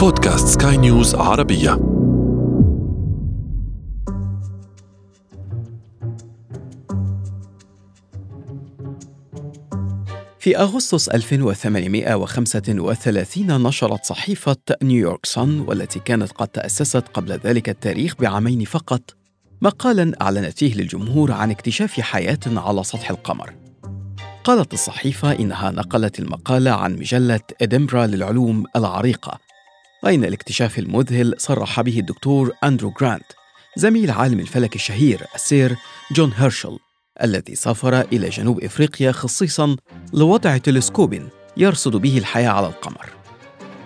بودكاست سكاي نيوز عربية. في أغسطس 1835 نشرت صحيفة نيويورك سان والتي كانت قد تأسست قبل ذلك التاريخ بعامين فقط. مقالا أعلنت فيه للجمهور عن اكتشاف حياة على سطح القمر. قالت الصحيفة إنها نقلت المقالة عن مجلة إدنبرا للعلوم العريقة وإن الاكتشاف المذهل صرح به الدكتور أندرو جرانت زميل عالم الفلك الشهير السير جون هيرشل الذي سافر إلى جنوب إفريقيا خصيصا لوضع تلسكوب يرصد به الحياة على القمر.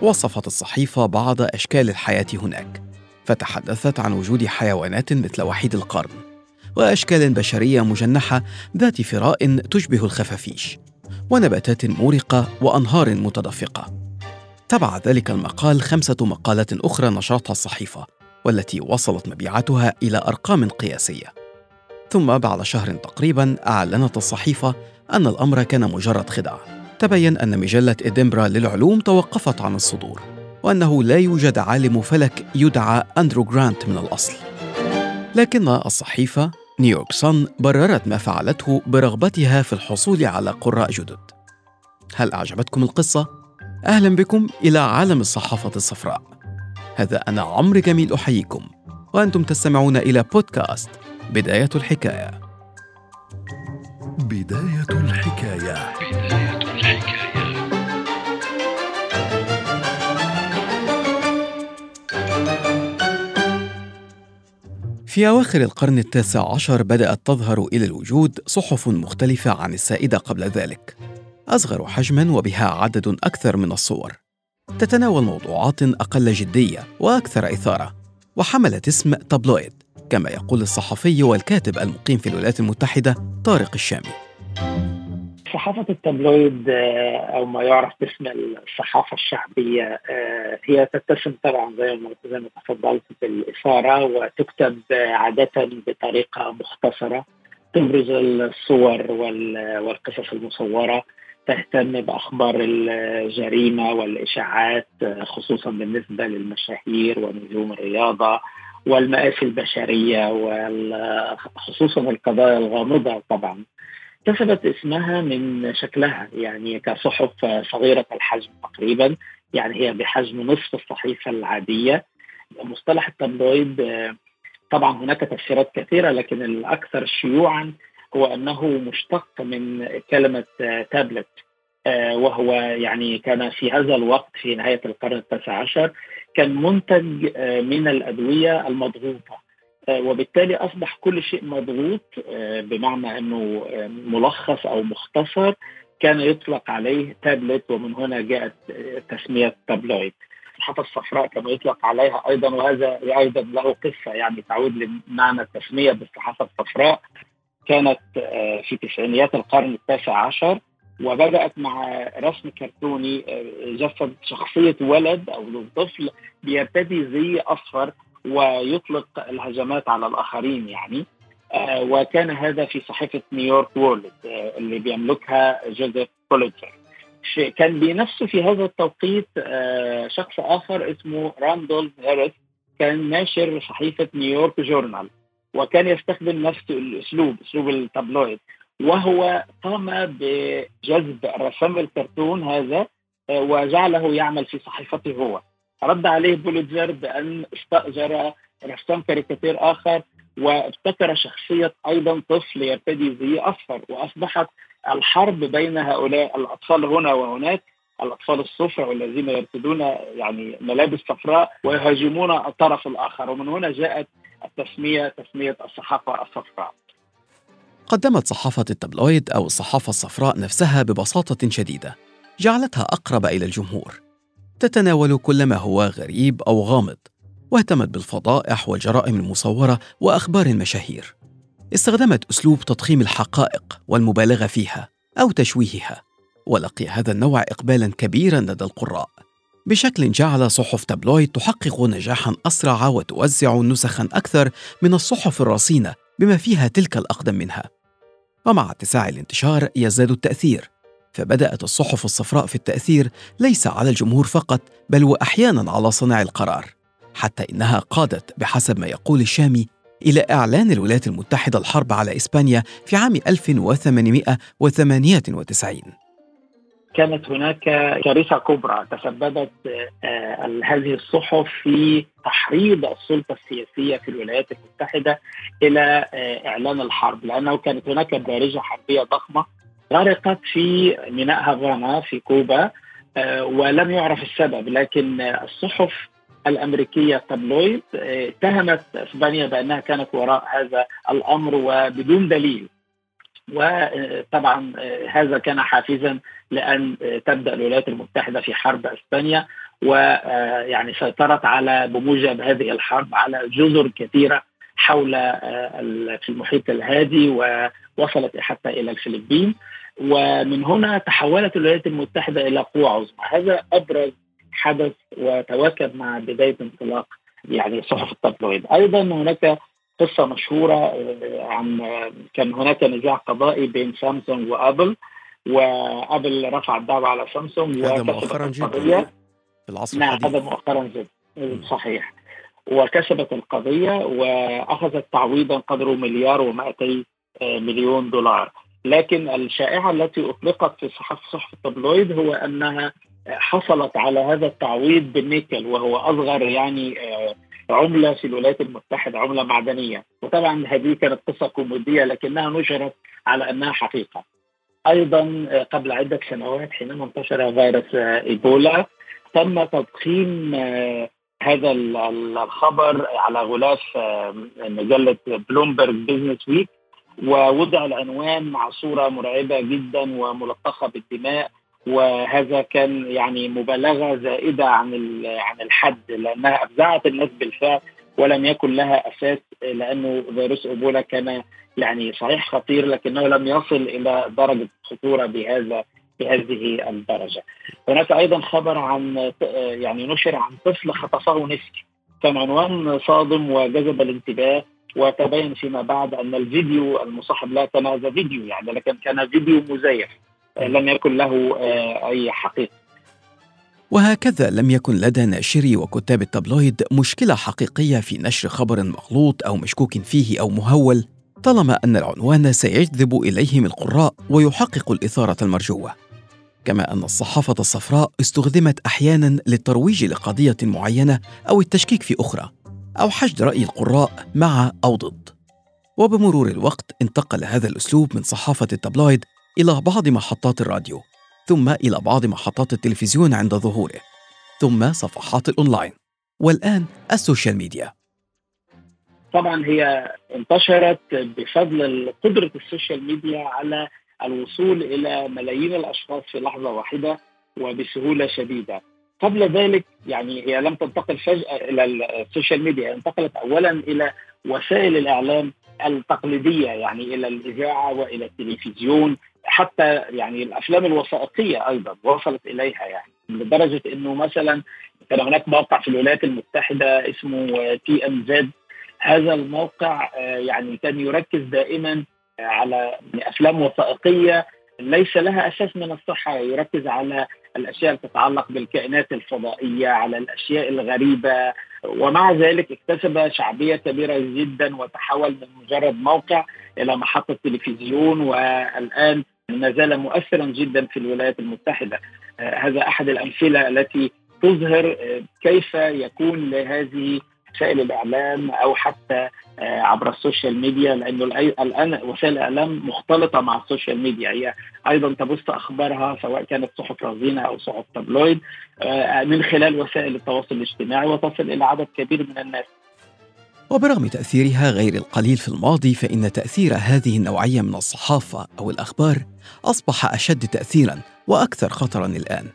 وصفت الصحيفة بعض أشكال الحياة هناك فتحدثت عن وجود حيوانات مثل وحيد القرن وأشكال بشرية مجنحة ذات فراء تشبه الخفافيش ونباتات مورقة وأنهار متدفقة. تبع ذلك المقال خمسة مقالات أخرى نشرتها الصحيفة والتي وصلت مبيعاتها إلى أرقام قياسية. ثم بعد شهر تقريبا أعلنت الصحيفة أن الأمر كان مجرد خدعه تبين أن مجلة إدنبرا للعلوم توقفت عن الصدور وأنه لا يوجد عالم فلك يدعى أندرو جرانت من الأصل. لكن الصحيفة نيويورك سان بررت ما فعلته برغبتها في الحصول على قراء جدد. هل أعجبتكم القصة؟ أهلا بكم إلى عالم الصحافة الصفراء. هذا أنا عمرو جميل أحييكم. وأنتم تستمعون إلى بودكاست بداية الحكاية. بداية الحكاية. بداية الحكاية في أواخر القرن التاسع عشر بدأت تظهر إلى الوجود صحف مختلفة عن السائدة قبل ذلك. أصغر حجماً وبها عدد أكثر من الصور. تتناول موضوعات أقل جدية وأكثر إثارة وحملت اسم تابلويد كما يقول الصحفي والكاتب المقيم في الولايات المتحدة طارق الشامي. صحافة التابلويد آه، أو ما يعرف باسم الصحافة الشعبية آه، هي تتسم طبعا زي ما تفضلت بالإثارة وتكتب عادة بطريقة مختصرة تبرز الصور والقصص المصورة. تهتم بأخبار الجريمة والإشاعات آه، خصوصا بالنسبة للمشاهير ونجوم الرياضة والمآسي البشرية وخصوصا القضايا الغامضة طبعا. كسبت اسمها من شكلها يعني كصحف صغيرة الحجم تقريبا يعني هي بحجم نصف الصحيفة العادية. مصطلح التابلويد طبعا هناك تفسيرات كثيرة لكن الأكثر شيوعا هو أنه مشتق من كلمة تابلت وهو يعني كان في هذا الوقت في نهاية القرن التاسع عشر كان منتج من الأدوية المضغوطة. آه، وبالتالي أصبح كل شيء مضغوط آه، بمعنى أنه آه، ملخص أو مختصر كان يطلق عليه تابلت ومن هنا جاءت تسمية تابلويد الصحافه الصفراء كما يطلق عليها أيضا وهذا أيضا له قصة يعني تعود لمعنى التسميه بالصحافه الصفراء كانت في تسعينيات القرن التاسع عشر وبدأت مع رسم كرتوني جسد شخصية ولد أو طفل بيرتدي زي أصفر ويطلق الهجمات على الآخرين يعني. آه، وكان هذا في صحيفة نيويورك وورلد آه، اللي بيملكها جوزيف بوليتزر. كان بنفسه في هذا التوقيت آه، شخص آخر اسمه راندولف هاريس كان ناشر صحيفة نيويورك جورنال. وكان يستخدم نفس الأسلوب أسلوب ال tabloid. وهو قام بجذب رسام الكرتون هذا وجعله يعمل في صحيفته هو. رد عليه بوليتزر بأن استأجر رسام كاريكاتير آخر وابتكر شخصية أيضا طفل يرتدي زي أصفر. وأصبحت الحرب بين هؤلاء الأطفال هنا وهناك الأطفال الصفر والذين يرتدون يعني ملابس صفراء ويهاجمون الطرف الآخر. ومن هنا جاءت التسمية تسمية الصحافة الصفراء. قدمت صحافة التابلويد أو الصحافة الصفراء نفسها ببساطة شديدة جعلتها أقرب إلى الجمهور. تتناول كل ما هو غريب أو غامض واهتمت بالفضائح والجرائم المصورة وأخبار المشاهير. استخدمت أسلوب تضخيم الحقائق والمبالغة فيها أو تشويهها ولقي هذا النوع اقبالا كبيرا لدى القراء. بشكل جعل صحف تابلويد تحقق نجاحا أسرع وتوزع نسخا أكثر من الصحف الرصينة بما فيها تلك الأقدم منها. ومع اتساع الانتشار يزداد التأثير فبدأت الصحف الصفراء في التأثير ليس على الجمهور فقط بل وأحيانا على صناع القرار حتى إنها قادت بحسب ما يقول الشامي إلى إعلان الولايات المتحدة الحرب على إسبانيا في عام 1898 كانت هناك كارثة كبرى تسببت آه، هذه الصحف في تحريض السلطة السياسية في الولايات المتحدة إلى آه، إعلان الحرب لأنه كانت هناك دارجة حربية ضخمة غرقت في ميناء هافانا في كوبا آه، ولم يعرف السبب لكن الصحف الأمريكية التابلويد اتهمت إسبانيا بأنها كانت وراء هذا الأمر وبدون دليل وطبعا هذا كان حافزا لأن تبدأ الولايات المتحدة في حرب إسبانيا ويعني سيطرت على بموجب هذه الحرب على جزر كثيرة حول في المحيط الهادي ووصلت حتى إلى الفلبين. ومن هنا تحولت الولايات المتحدة إلى قوه عظمى. هذا أبرز حدث وتواكب مع بداية انطلاق يعني صحف التابلويد أيضا هناك قصة مشهورة آه، عن كان هناك نزاع قضائي بين سامسونج وأبل وأبل رفع الدعوه على سامسونج هذا مؤخرا جدا. في العصر نعم هذا مؤخرا جدا. صحيح. وكسبت القضية وأخذت تعويضا قدره مليار و200 آه، مليون دولار. لكن الشائعة التي أطلقت في صحف صحف التابلويد هو أنها حصلت على هذا التعويض بالنيكل وهو أصغر يعني آه، عملة في الولايات المتحدة عملة معدنية. وطبعا هذه كانت قصة كوميدية لكنها نشرت على أنها حقيقة. أيضا آه، قبل عدة سنوات حينما انتشر فيروس آه، إيبولا تم تضخيم هذا الخبر على غلاف مجلة بلومبرج بزنس ويك ووضع العنوان مع صورة مرعبة جدا وملطخه بالدماء. وهذا كان يعني مبالغة زائدة عن عن الحد لأنها افزعت الناس بالفعل ولم يكن لها أساس لأنه فيروس إيبولا كان يعني صحيح خطير لكنه لم يصل إلى درجة الخطوره بهذا بهذه الدرجة. هناك أيضا خبر عن يعني نشر عن طفل خطفه نسر كان عنوان صادم وجذب الانتباه وتبين فيما بعد أن الفيديو المصاحب لا كان هذا فيديو يعني لكن كان فيديو مزيف لم يكن له آه، أي حقيقة. وهكذا لم يكن لدى ناشري وكتاب التابلويد مشكلة حقيقية في نشر خبر مغلوط أو مشكوك فيه أو مهول طالما أن العنوان سيجذب إليهم القراء ويحقق الإثارة المرجوة. كما أن الصحافة الصفراء استخدمت أحيانا للترويج لقضية معينة أو التشكيك في أخرى أو حشد رأي القراء مع أو ضد. وبمرور الوقت انتقل هذا الأسلوب من صحافة ال tabloid إلى بعض محطات الراديو ثم إلى بعض محطات التلفزيون عند ظهوره ثم صفحات الأونلاين والآن السوشيال ميديا. طبعا هي انتشرت بفضل قدرة ال social media على الوصول إلى ملايين الأشخاص في لحظة واحدة وبسهولة شديدة. قبل ذلك يعني هي لم تنتقل فجأة إلى ال social media انتقلت أولا إلى وسائل الإعلام التقليدية يعني إلى الإذاعة وإلى التلفزيون حتى يعني الأفلام الوثائقية أيضا وصلت إليها يعني لدرجة إنه مثلا كان هناك موقع في الولايات المتحدة اسمه TMZ هذا الموقع آه، يعني كان يركز دائما على أفلام وثائقية ليس لها أساس من الصحة يركز على الأشياء التي تتعلق بالكائنات الفضائية على الأشياء الغريبة. ومع ذلك اكتسب شعبية كبيرة جدا وتحول من مجرد موقع إلى محطة تلفزيون. والآن ما زال مؤثرا جدا في الولايات المتحدة. آه، هذا أحد الأمثلة التي تظهر آه، كيف يكون لهذه وسائل الإعلام أو حتى آه، عبر ال social media لأنه الآن وسائل الإعلام مختلطة مع ال social media. هي أيضا تبث أخبارها سواء كانت صحف رزينة أو صحف tabloid من خلال وسائل التواصل الاجتماعي وتصل إلى عدد كبير من الناس. وبرغم تأثيرها غير القليل في الماضي فإن تأثير هذه النوعية من الصحافة أو الأخبار أصبح أشد تأثيرا وأكثر خطرا الآن.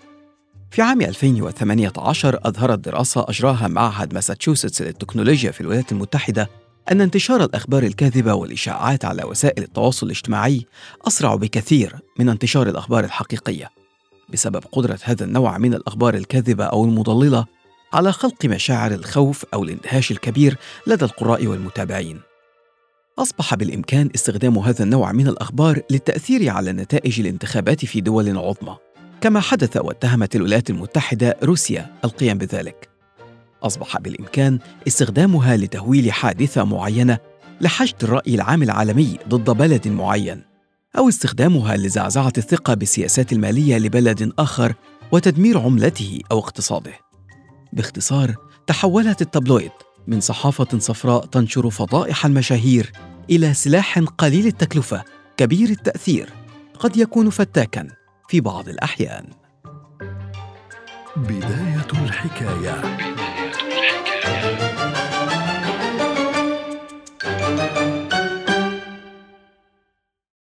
في عام 2018 أظهرت دراسة أجراها معهد ماساتشوستس للتكنولوجيا في الولايات المتحدة أن انتشار الأخبار الكاذبة والإشاعات على وسائل التواصل الاجتماعي أسرع بكثير من انتشار الأخبار الحقيقية بسبب قدرة هذا النوع من الأخبار الكاذبة أو المضللة على خلق مشاعر الخوف أو الاندهاش الكبير لدى القراء والمتابعين أصبح بالإمكان استخدام هذا النوع من الأخبار للتأثير على نتائج الانتخابات في دول عظمى كما حدث واتهمت الولايات المتحدة روسيا القيام بذلك أصبح بالإمكان استخدامها لتهويل حادثة معينة لحشد الرأي العام العالمي ضد بلد معين أو استخدامها لزعزعة الثقة بالسياسات المالية لبلد آخر وتدمير عملته أو اقتصاده. باختصار، تحولت التابلويد من صحافة صفراء تنشر فضائح المشاهير إلى سلاح قليل التكلفة كبير التأثير قد يكون فتاكا في بعض الأحيان. بداية الحكاية